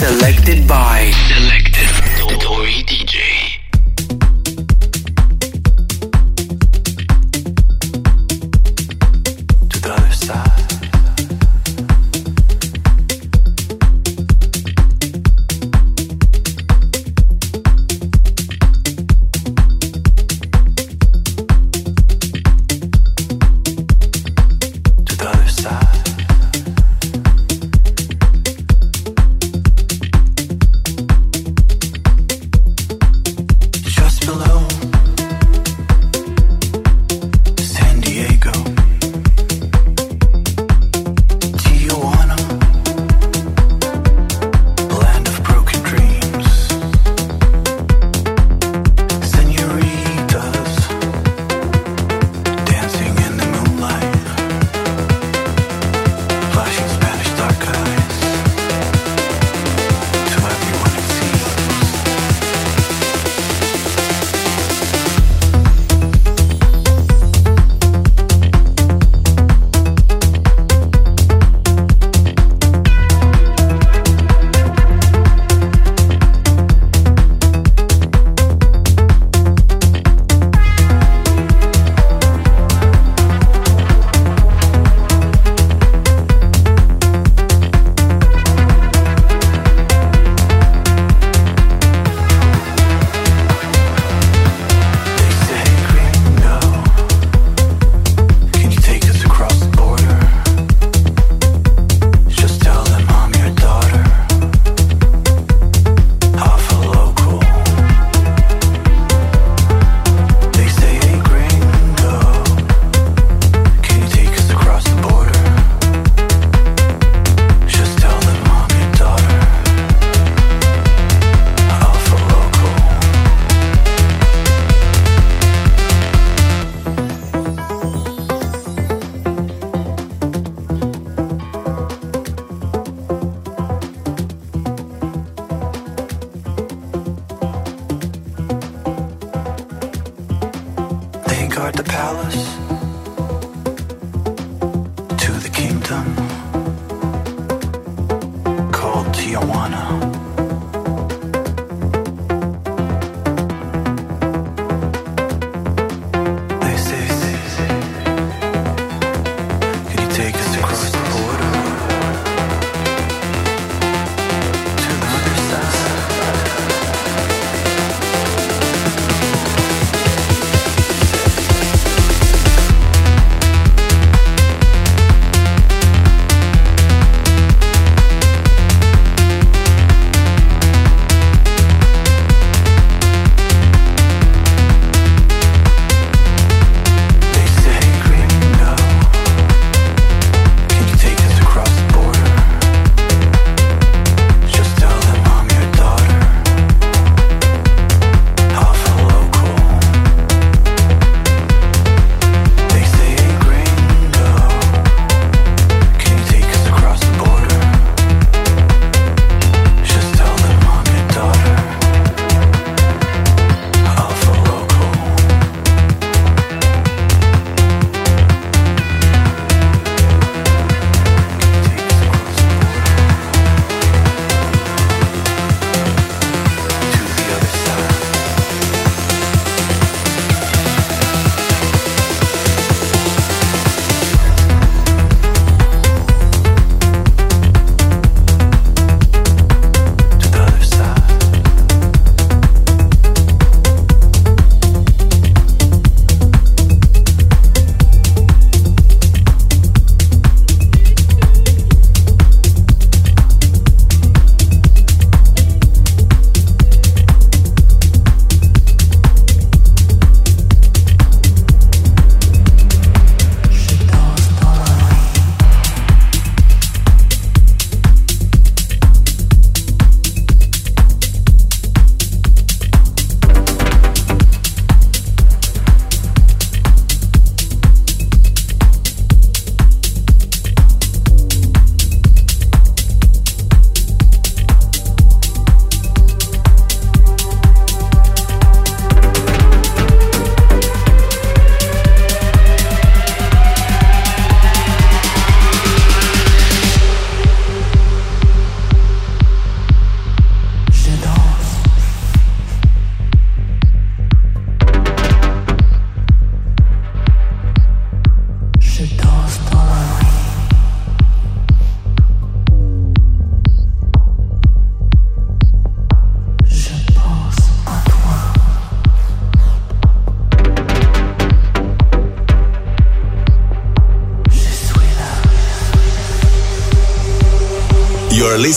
Selected by Selected Dori DJ.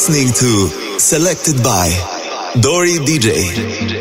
Listening to Selected by Dori DJ.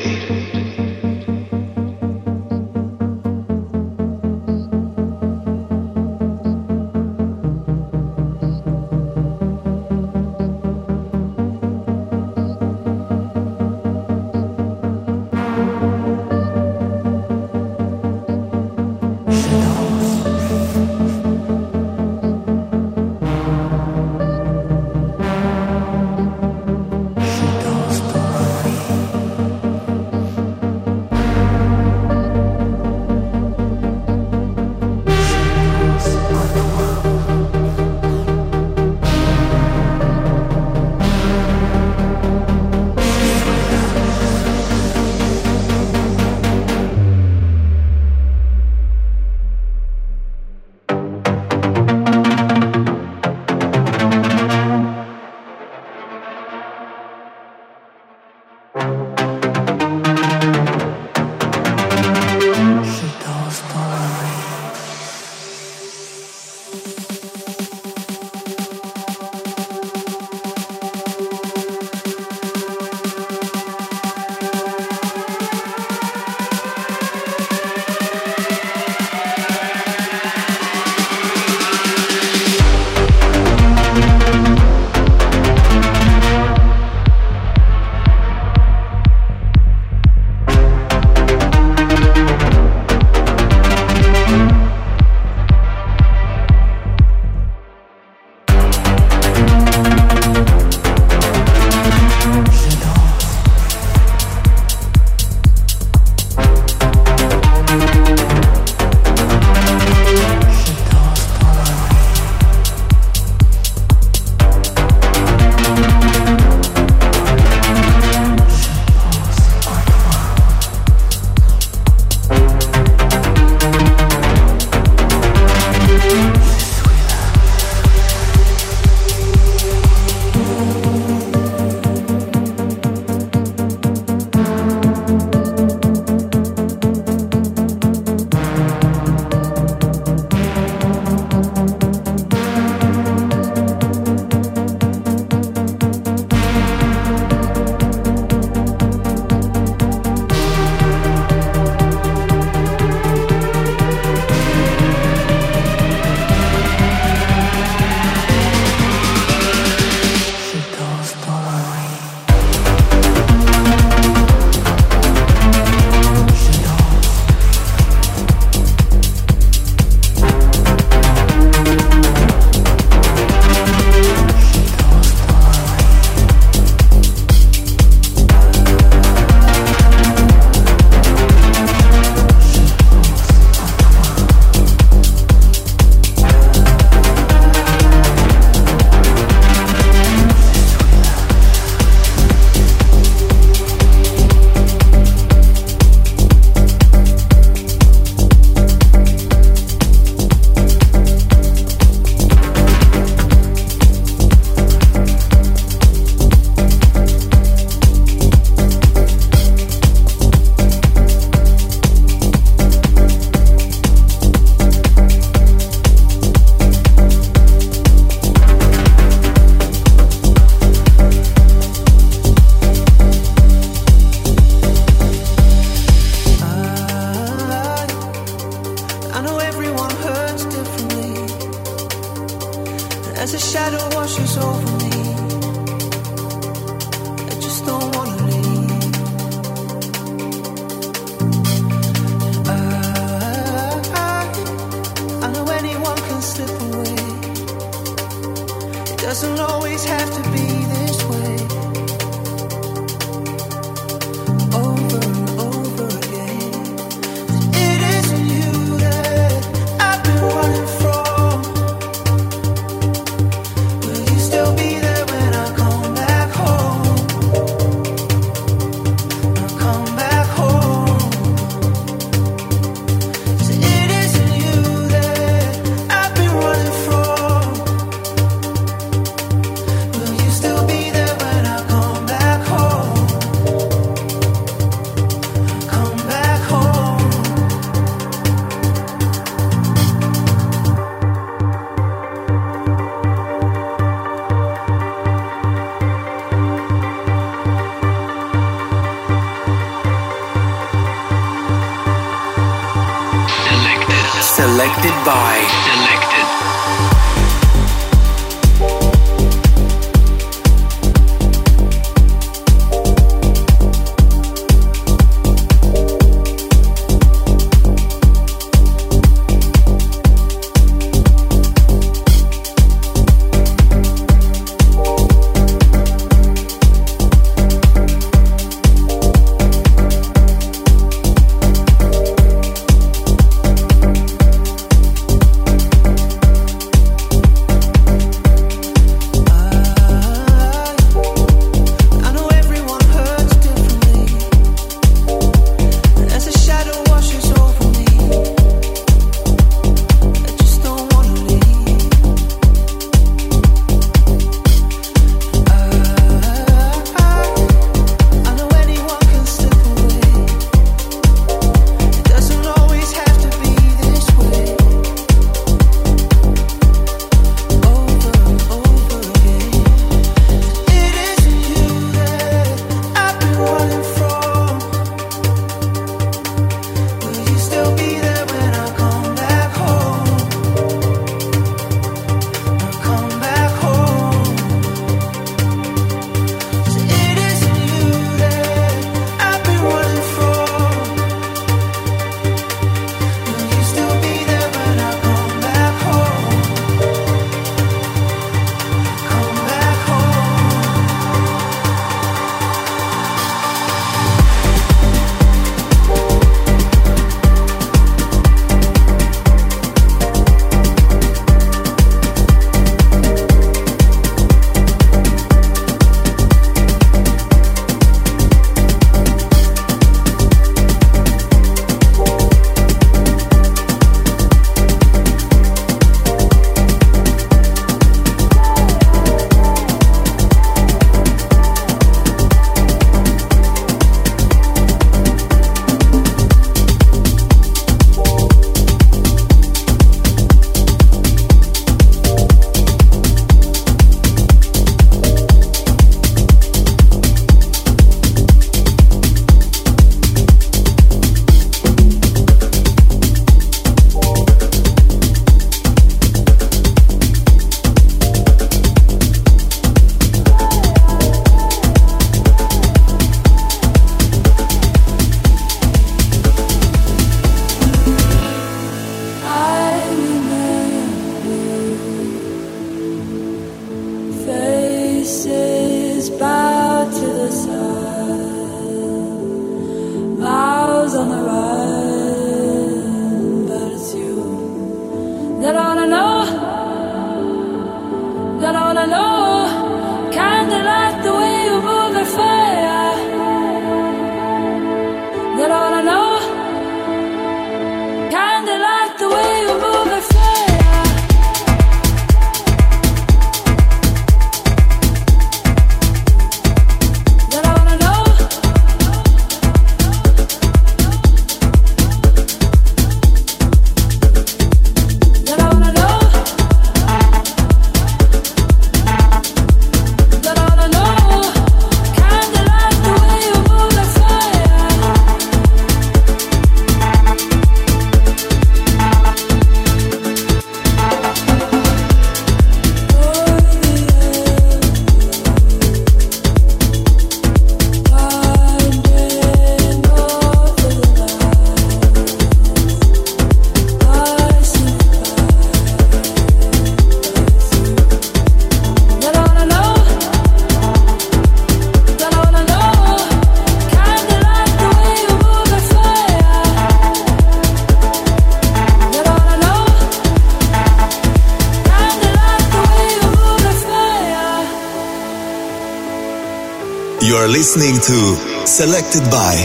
Listening to Selected by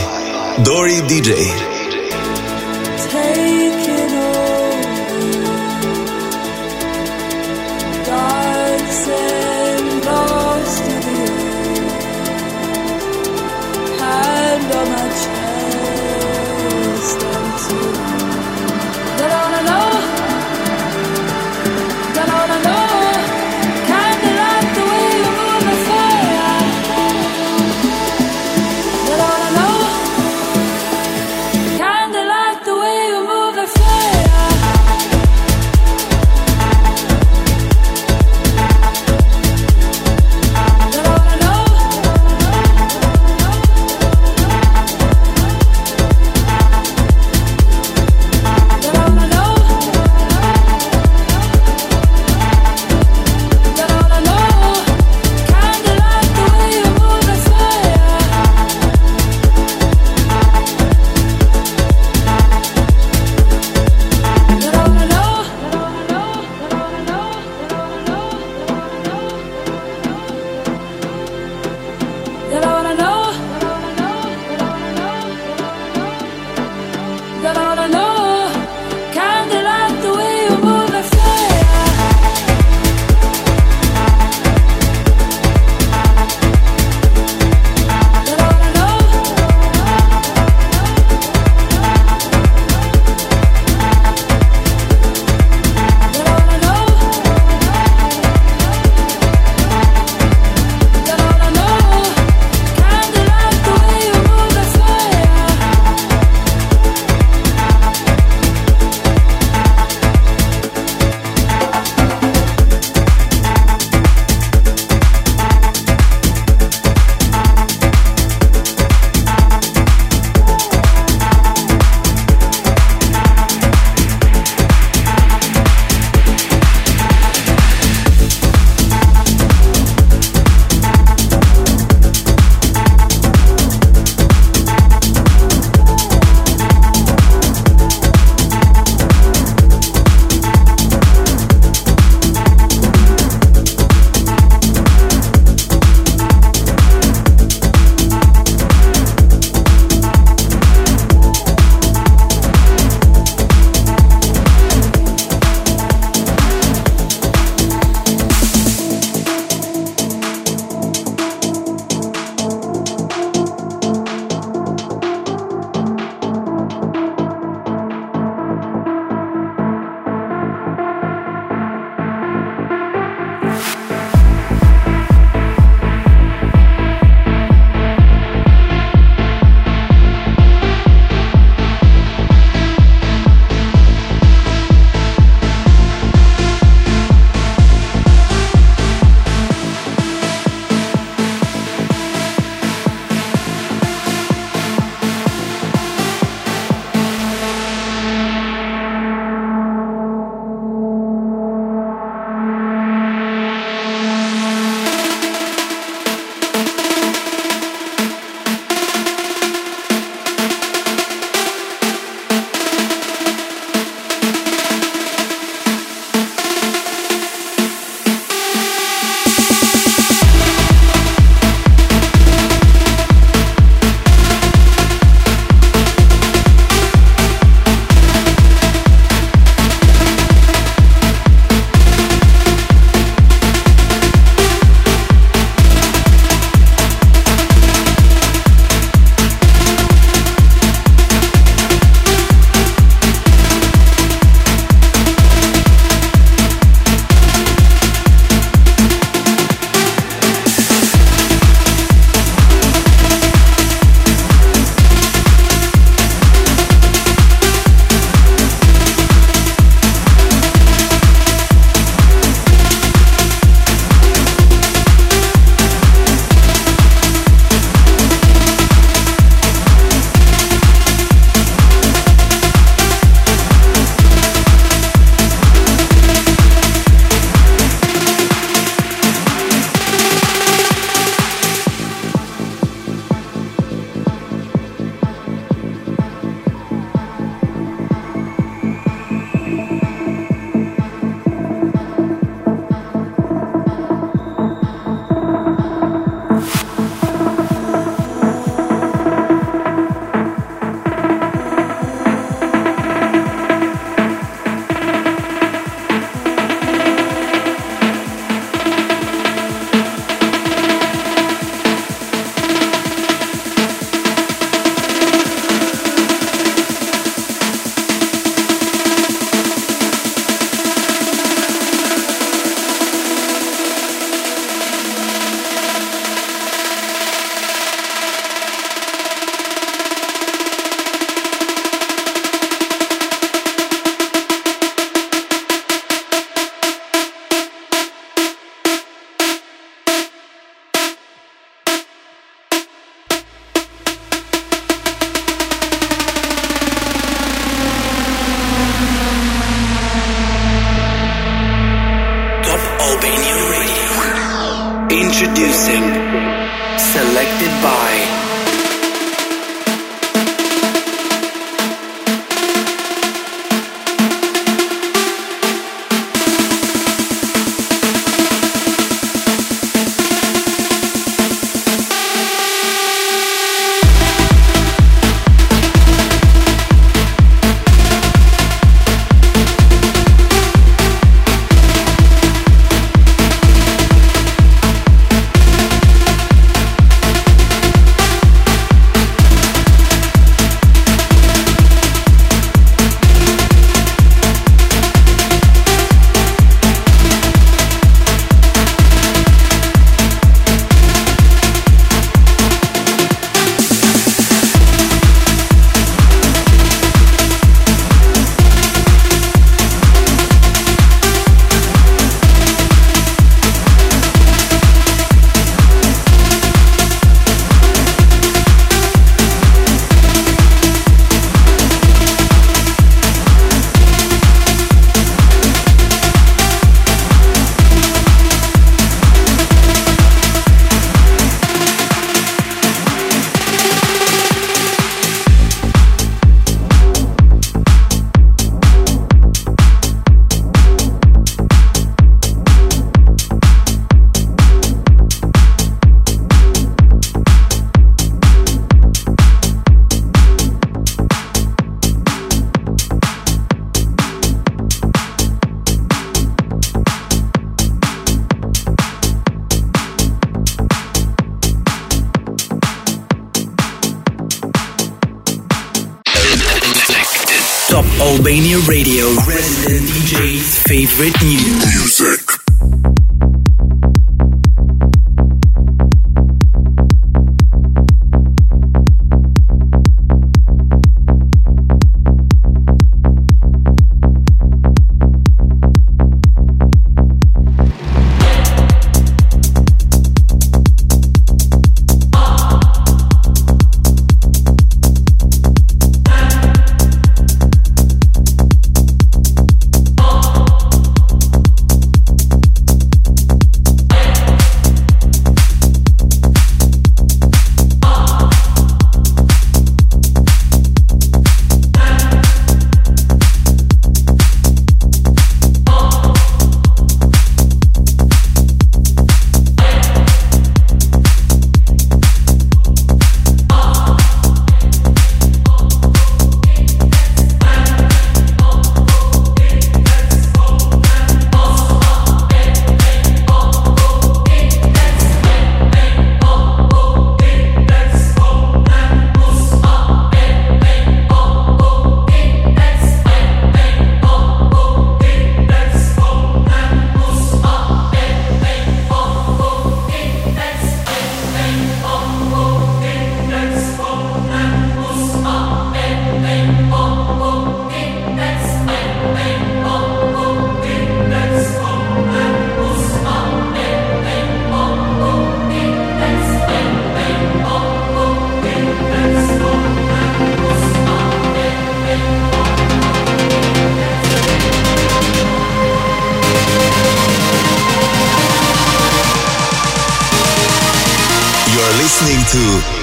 Dori DJ.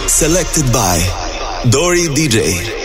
Selected by Dori DJ.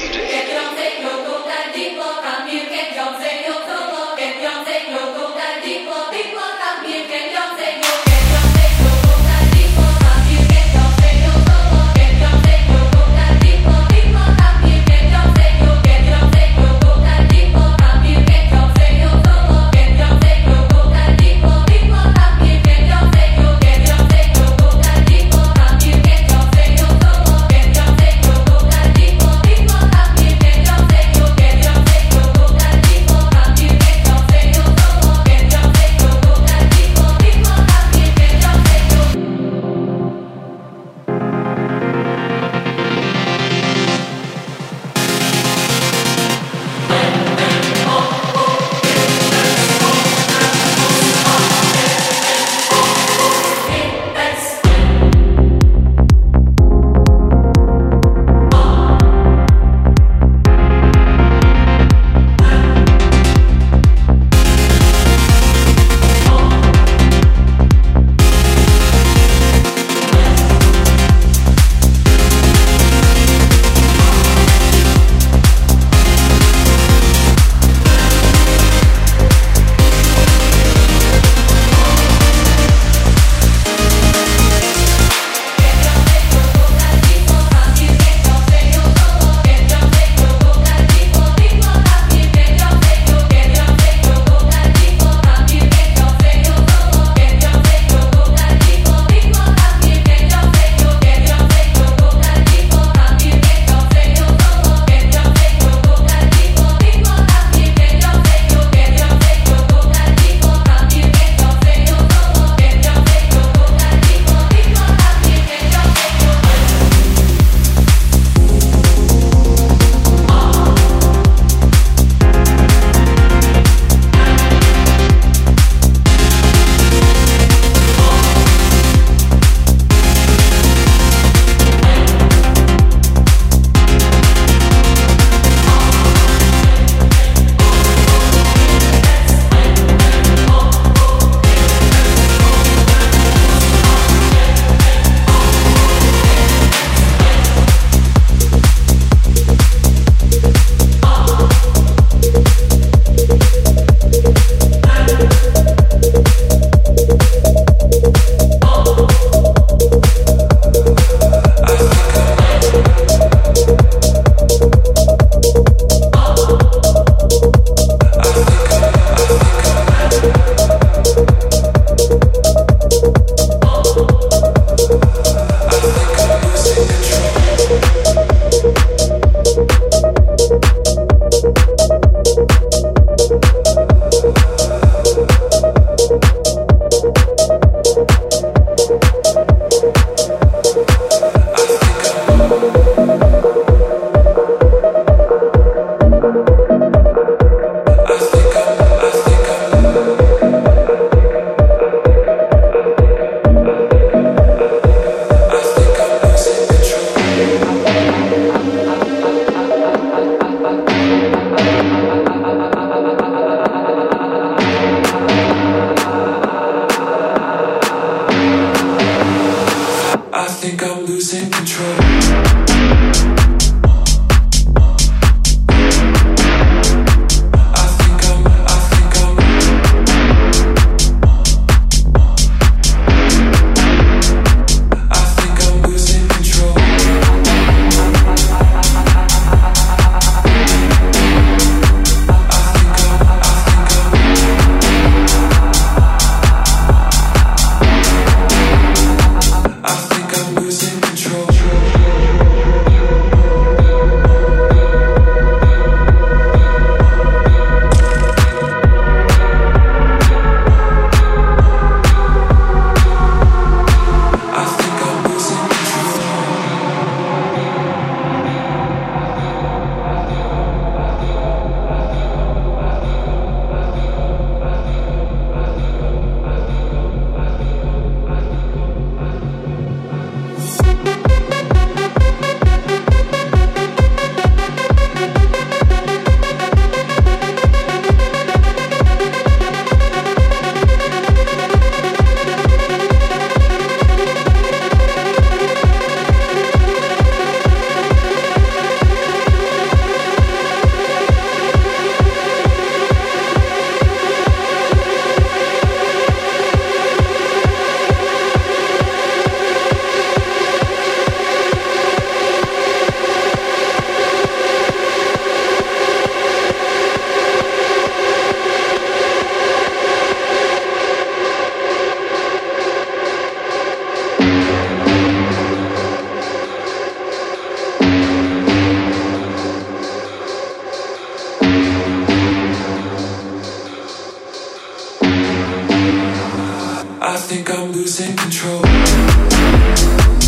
you.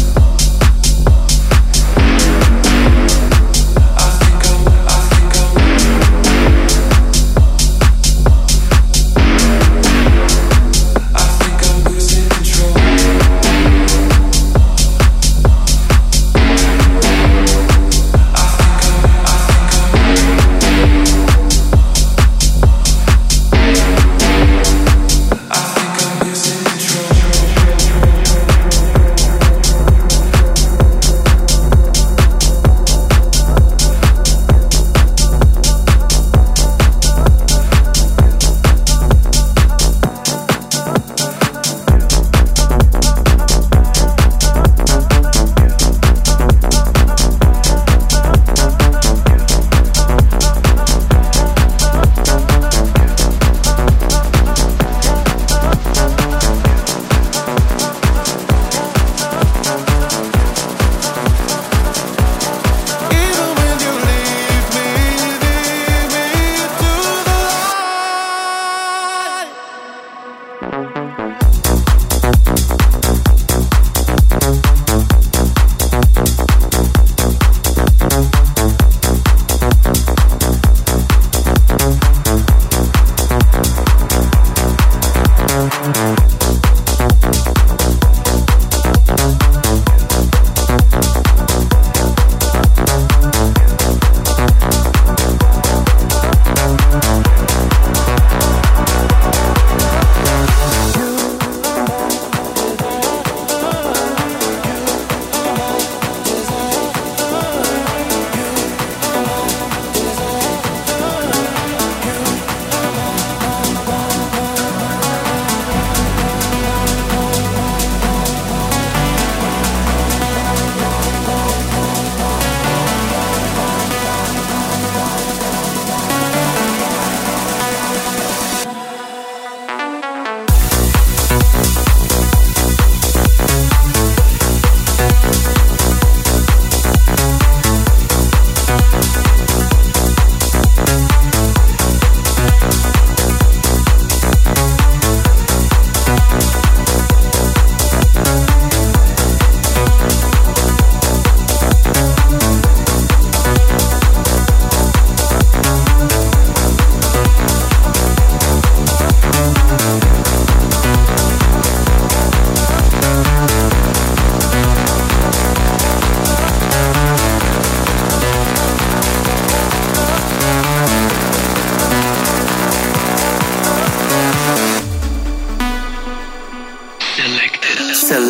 Thank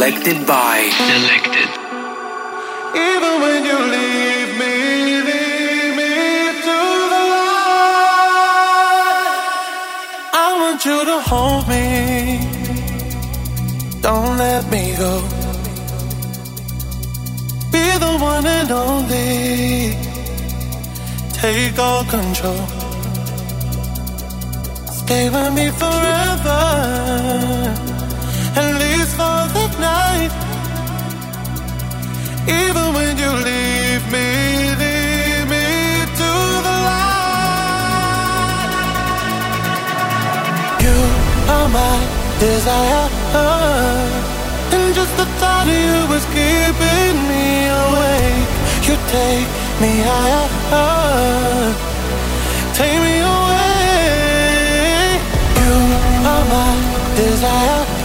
Selected by. Selected. Even when you leave me. leave me to the light. I want you to hold me. Don't let me go. Be the one and only. Take all control. Stay with me forever. At least for the night. Even when you leave me, leave me to the light. You are my desire. And just the thought of you is keeping me awake. You take me higher. Take me away. You are my desire.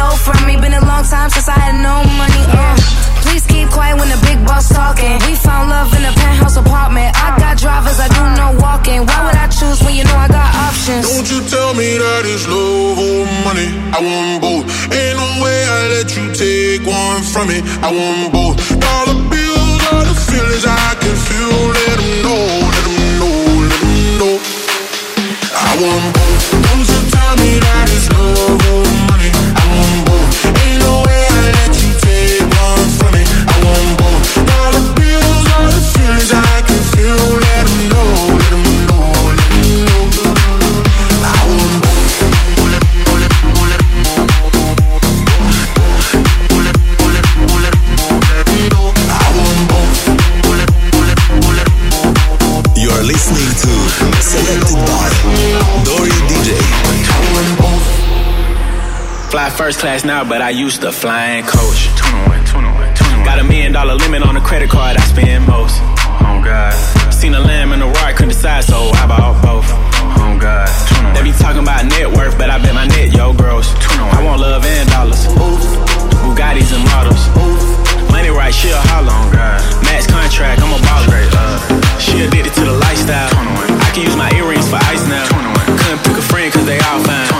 stole from me. Been a long time since I had no money. Uh. Please keep quiet when the big boss talking. We found love in a penthouse apartment. I got drivers, I do no walking. Why would I choose when you know I got options? Don't you tell me that it's love or money. I want both. Ain't no way I let you take one from me. I want both. Dollar bills are the feelings I can feel. Let 'em know, let 'em know, let 'em know. I want class now, but I used to fly flying coach. 21, 21, 21. Got a million dollar limit on the credit card I spend most. Oh God. Seen a lamb and a roar, couldn't decide, so I bought both. Oh God. 21. They be talking about net worth, but I bet my net yo gross. 21. I want love and dollars. Bugattis and models. Money right, she a holler. Oh God. Max contract, I'm a baller. She addicted to the lifestyle. 21. I can use my earrings for ice now. 21. Couldn't pick a friend cause they all fine.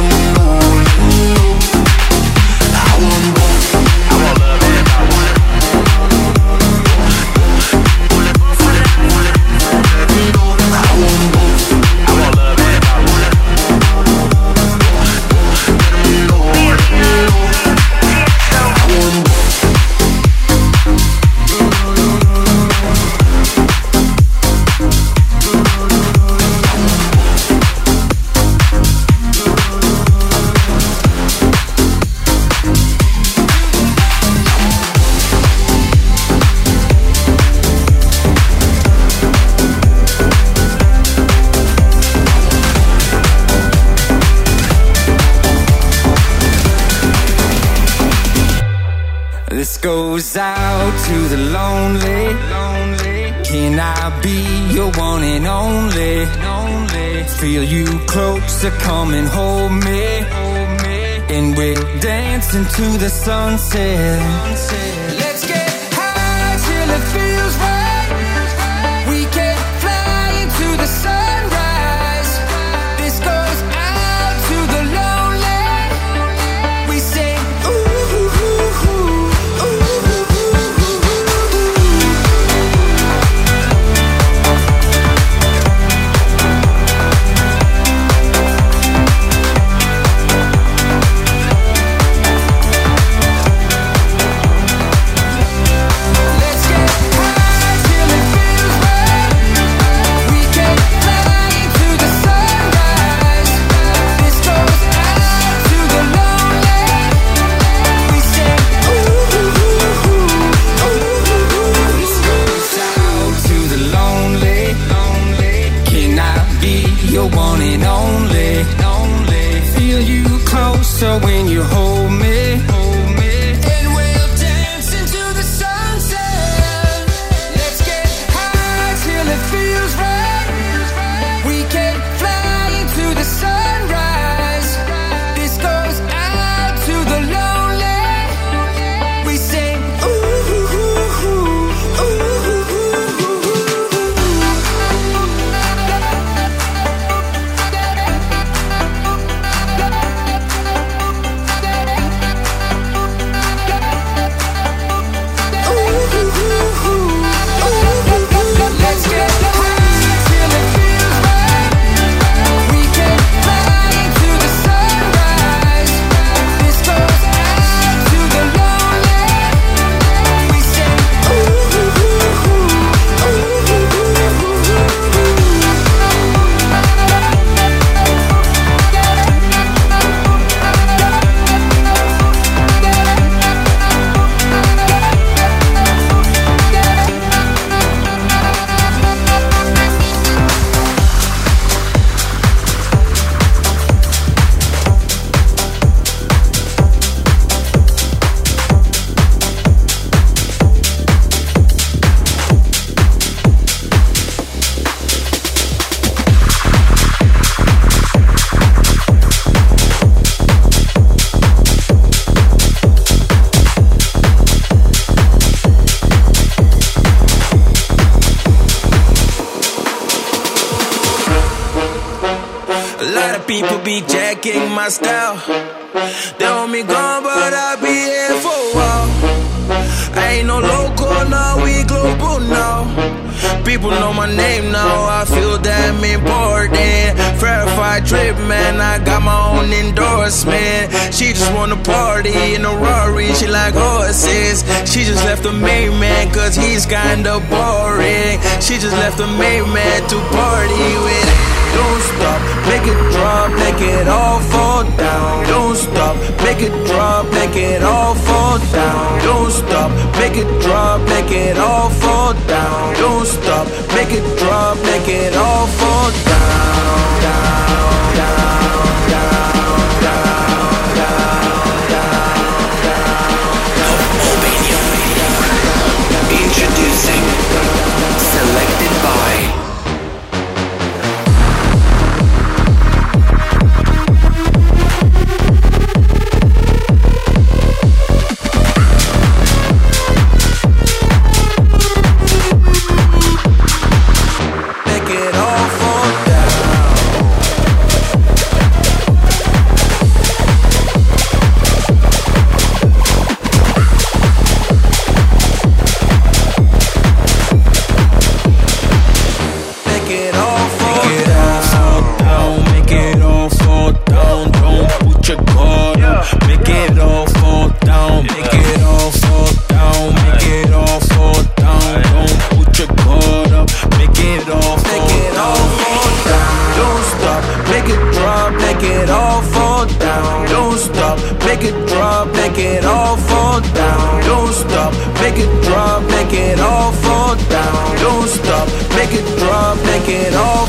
dance into the sunset. Let's get cause he's kinda boring. She just left the main man to party with. Don't stop, make it drop, make it all fall down. Don't stop, make it drop, make it all fall down. Don't stop, make it drop, make it all fall down. Don't stop, make it drop, make it all fall down, down, down, down, fall down. Don't stop. Make it drop. Make it all fall down. Don't stop. Make it drop. Make it all